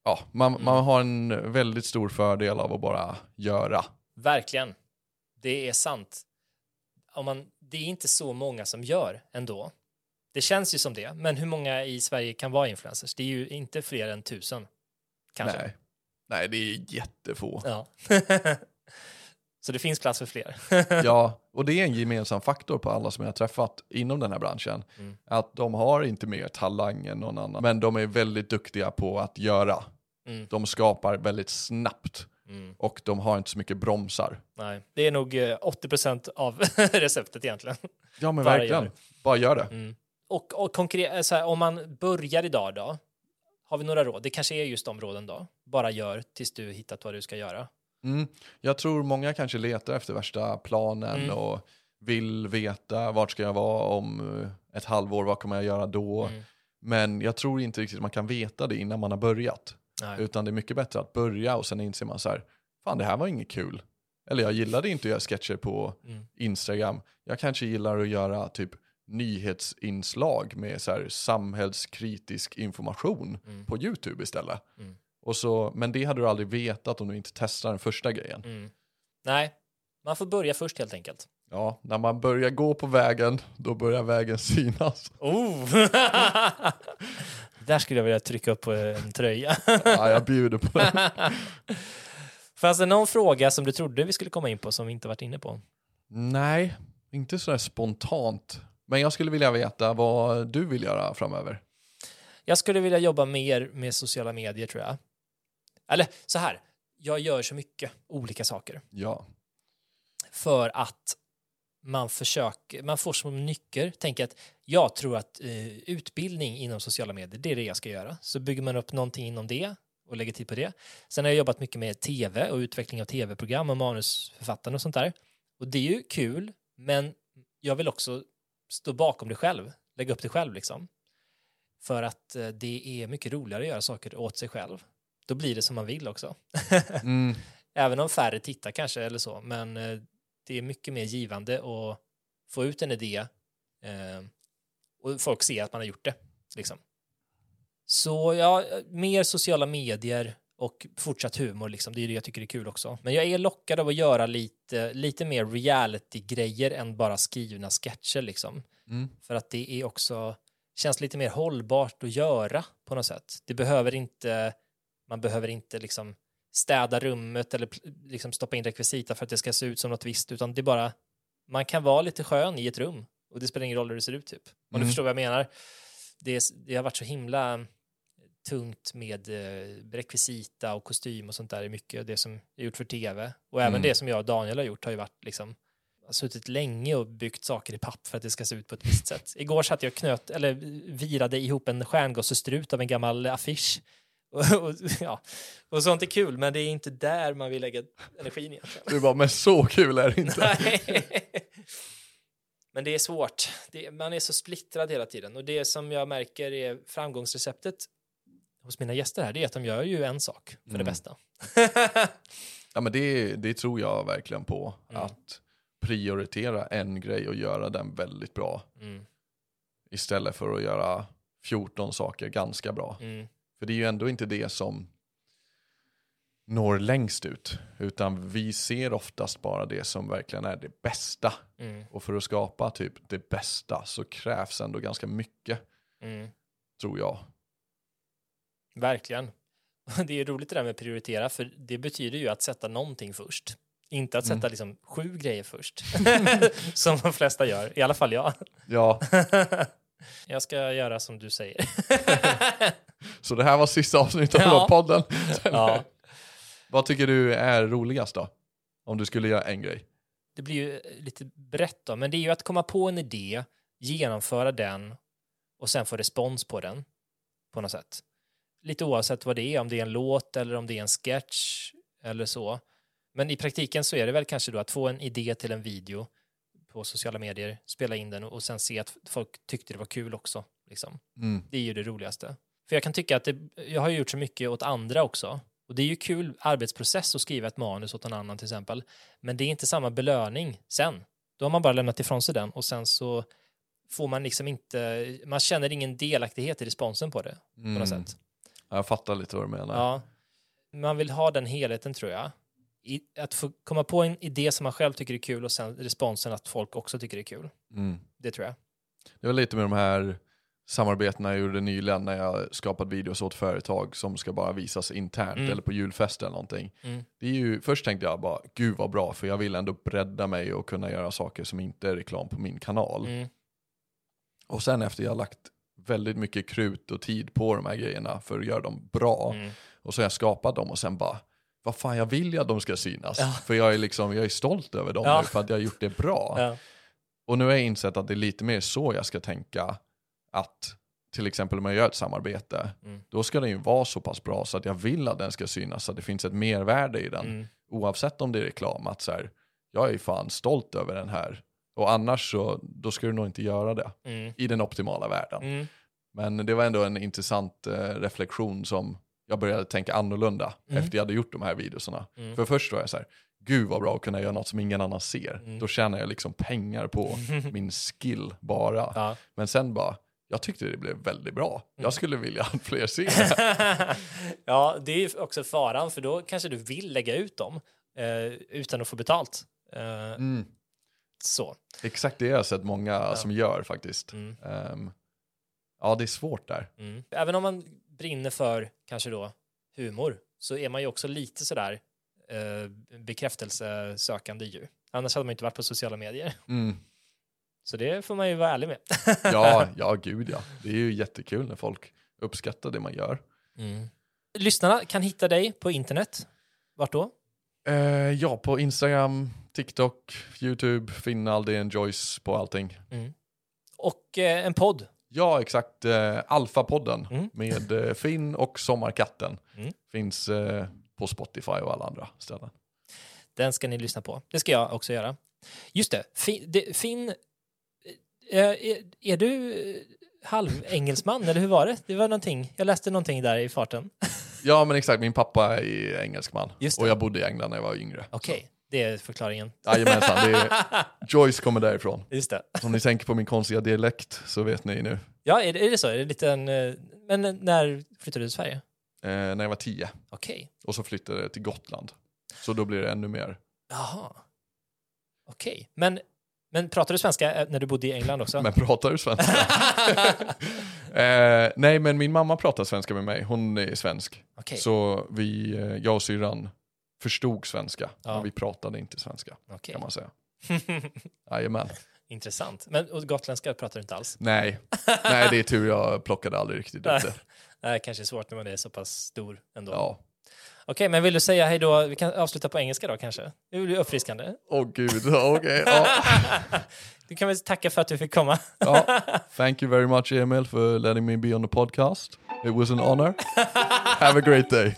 ja, man, man har en väldigt stor fördel av att bara göra. Verkligen. Det är sant. Om man, det är inte så många som gör ändå. Det känns ju som det, men hur många i Sverige kan vara influencers? Det är ju inte fler än tusen. Kanske. Nej. Nej, det är jättefå. Ja. [LAUGHS] så det finns plats för fler. [LAUGHS] ja, och det är en gemensam faktor på alla som jag har träffat inom den här branschen. Mm. Att de har inte mer talang än någon annan, men de är väldigt duktiga på att göra. Mm. De skapar väldigt snabbt Mm. och de har inte så mycket bromsar. Nej, det är nog eh, 80% av [LAUGHS] receptet egentligen. Ja men Bara verkligen, gör. bara gör det. Och, och konkret, så här, om man börjar idag då, har vi några råd? Det kanske är just områden då. Bara gör tills du hittat vad du ska göra. Mm. Jag tror många kanske letar efter värsta planen Mm. och vill veta vart ska jag vara om eh, ett halvår, vad kommer jag göra då? Mm. Men jag tror inte riktigt man kan veta det innan man har börjat. Nej. Utan det är mycket bättre att börja och sen inser man så här, fan det här var inget kul. Eller jag gillade inte att göra sketcher på Mm. Instagram. Jag kanske gillar att göra typ nyhetsinslag med så här samhällskritisk information Mm. på YouTube istället. Mm. Och så, men det hade du aldrig vetat om du inte testar den första grejen. Mm. Nej, man får börja först helt enkelt. Ja, när man börjar gå på vägen, då börjar vägen [LAUGHS] synas. Oh! [LAUGHS] Där skulle jag vilja trycka upp på en tröja. [LAUGHS] Ja, jag bjuder på det. Fanns det någon fråga som du trodde vi skulle komma in på som vi inte varit inne på? Nej, inte sådär spontant. Men jag skulle vilja veta vad du vill göra framöver. Jag skulle vilja jobba mer med sociala medier tror jag. Eller så här, jag gör så mycket olika saker Ja. för att man försöker, man får som nyckel, tänker att jag tror att eh, utbildning inom sociala medier, det är det jag ska göra. Så bygger man upp någonting inom det och lägger tid på det. Sen har jag jobbat mycket med tv och utveckling av tv-program och manusförfattande och sånt där. Och det är ju kul, men jag vill också stå bakom det själv, lägga upp det själv liksom. För att eh, det är mycket roligare att göra saker åt sig själv. Då blir det som man vill också. [LAUGHS] Mm. Även om färre tittar kanske eller så, men eh, det är mycket mer givande att få ut en idé eh, och folk ser att man har gjort det. Liksom. Så ja, mer sociala medier och fortsatt humor, liksom. det är det jag tycker är kul också. Men jag är lockad av att göra lite, lite mer reality-grejer än bara skrivna sketcher. Liksom. Mm. För att det är också, känns lite mer hållbart att göra på något sätt. Det behöver inte, man behöver inte liksom städa rummet eller liksom stoppa in rekvisita för att det ska se ut som något visst, utan det är bara, man kan vara lite skön i ett rum och det spelar ingen roll hur det ser ut typ. Om Mm. du förstår vad jag menar. Det, det har varit så himla tungt med eh, rekvisita och kostym och sånt där i mycket av det som är gjort för tv. Och även Mm. det som jag och Daniel har gjort har ju varit liksom suttit länge och byggt saker i papp för att det ska se ut på ett visst sätt. Igår satt jag och knöt, eller virade ihop en stjärngossestrut av en gammal affisch. [LAUGHS] Och, och, ja. och sånt är kul, men det är inte där man vill lägga energin egentligen. Du bara, men så kul är det inte. [LAUGHS] Men det är svårt. Det, man är så splittrad hela tiden. Och det som jag märker är framgångsreceptet hos mina gäster här, det är att de gör ju en sak för det Mm. bästa. [LAUGHS] Ja, men det, det tror jag verkligen på. Mm. Att prioritera en grej och göra den väldigt bra. Mm. Istället för att göra 14 saker ganska bra. Mm. För det är ju ändå inte det som når längst ut. Utan vi ser oftast bara det som verkligen är det bästa. Mm. Och för att skapa typ det bästa så krävs ändå ganska mycket, Mm. tror jag. Verkligen. [LAUGHS] Det är roligt det där med prioritera, för det betyder ju att sätta någonting först. Inte att Mm. sätta liksom sju grejer först, [LAUGHS] som de flesta gör, i alla fall jag. Ja, [LAUGHS] Jag ska göra som du säger. så det här var sista avsnittet Ja. av podden. ja. Vad tycker du är roligast då? Om du skulle göra en grej. Det blir ju lite brett då, men det är ju att komma på en idé, genomföra den och sen få respons på den på något sätt. Lite oavsett vad det är, om det är en låt eller om det är en sketch eller så. Men i praktiken så är det väl kanske då att få en idé till en video på sociala medier, spela in den och sen se att folk tyckte det var kul också. Liksom. Mm. Det är ju det roligaste. För jag kan tycka att det, jag har gjort så mycket åt andra också. Och det är ju kul arbetsprocess att skriva ett manus åt en annan till exempel. Men det är inte samma belöning sen. Då har man bara lämnat ifrån sig den och sen så får man liksom inte, man känner ingen delaktighet i responsen på det på något Mm. sätt. Jag fattar lite vad du menar. Ja. Man vill ha den helheten tror jag. I, att få komma på en idé som man själv tycker är kul och sen responsen att folk också tycker det är kul. Mm. Det tror jag. Det var lite med de här samarbetena jag gjorde nyligen när jag skapat videos åt företag som ska bara visas internt Mm. eller på julfest eller någonting. Mm. Det är ju, först tänkte jag bara, gud vad bra, för jag vill ändå bredda mig och kunna göra saker som inte är reklam på min kanal. Mm. Och sen efter jag lagt väldigt mycket krut och tid på de här grejerna för att göra dem bra, Mm. och så har jag skapat dem och sen bara, vad fan jag vill ju att de ska synas. Ja. För jag är, liksom, jag är stolt över dem Ja. nu för att jag har gjort det bra. Ja. Och nu har jag insett att det är lite mer så jag ska tänka. Att till exempel om jag gör ett samarbete, Mm. då ska den ju vara så pass bra så att jag vill att den ska synas, så att det finns ett mervärde i den. Mm. Oavsett om det är reklam, att så här, jag är ju fan stolt över den här. Och annars så, då ska du nog inte göra det. Mm. I den optimala världen. Mm. Men det var ändå en intressant eh, reflektion som jag började tänka annorlunda Mm. efter jag hade gjort de här videorna. Mm. För först var jag så här, gud vad bra att kunna göra något som ingen annan ser. Mm. Då tjänar jag liksom pengar på [LAUGHS] min skill bara. Ja. Men sen bara, jag tyckte det blev väldigt bra. Mm. Jag skulle vilja att fler [LAUGHS] ser det. ja, det är ju också faran, för då kanske du vill lägga ut dem eh, utan att få betalt. Eh, Mm. Så. Exakt det har jag sett många som gör faktiskt. Mm. Ehm, ja, det är svårt där. Mm. Även om man brinner för kanske då humor så är man ju också lite sådär eh, bekräftelsesökande ju. Annars hade man inte varit på sociala medier. Mm. Så det får man ju vara ärlig med. [LAUGHS] Ja, [LAUGHS] ja, gud ja. Det är ju jättekul när folk uppskattar det man gör. Mm. Lyssnarna kan hitta dig på internet. Vart då? Eh, ja, på Instagram, TikTok, YouTube, finna Aldén Joyce på allting. Och eh, en podd. Ja, exakt. Eh, Alfa-podden Mm. med eh, Finn och Sommarkatten. Mm. Finns på Spotify och alla andra ställen. Den ska ni lyssna på. Det ska jag också göra. Just det, Fin, det, Finn är, är du halvengelsman, eller hur var det? Det var någonting, jag läste någonting där i farten. [LAUGHS] Ja men exakt, min pappa är engelsman. Just det. Och jag bodde i England när jag var yngre. Okej, det är förklaringen. Jajamensan, det är, [LAUGHS] Joyce kommer därifrån. Just det. Om ni tänker på min konstiga dialekt så vet ni nu. Ja, är det, är det så? Är det lite en, eh, men när flyttade du till Sverige? Eh, när jag var tio. Okej. Och så flyttade jag till Gotland. Så då blir det ännu mer. Jaha. Okej. Men, men pratar du svenska eh, när du bodde i England också? Men pratar du svenska? [LAUGHS] [LAUGHS] eh, nej men min mamma pratar svenska med mig, hon är svensk. Okej. Så vi, eh, jag och syrran förstod svenska, Ja. men vi pratade inte svenska Okej. kan man säga. [LAUGHS] Jajamän. Intressant. Men och gotländska pratar du inte alls? Nej. [LAUGHS] nej, det är tur jag plockade aldrig riktigt upp det. Nej, kanske är svårt när man är så pass stor ändå. Ja. Okej, men vill du säga hej då? Vi kan avsluta på engelska då kanske? Det blir uppfriskande. Åh gud, okej. ja. [LAUGHS] Du kan väl tacka för att du fick komma. Ja. Thank you very much Emil for letting me be on the podcast. It was an honor. [LAUGHS] Have a great day.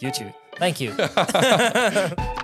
You too. Thank you. [LAUGHS]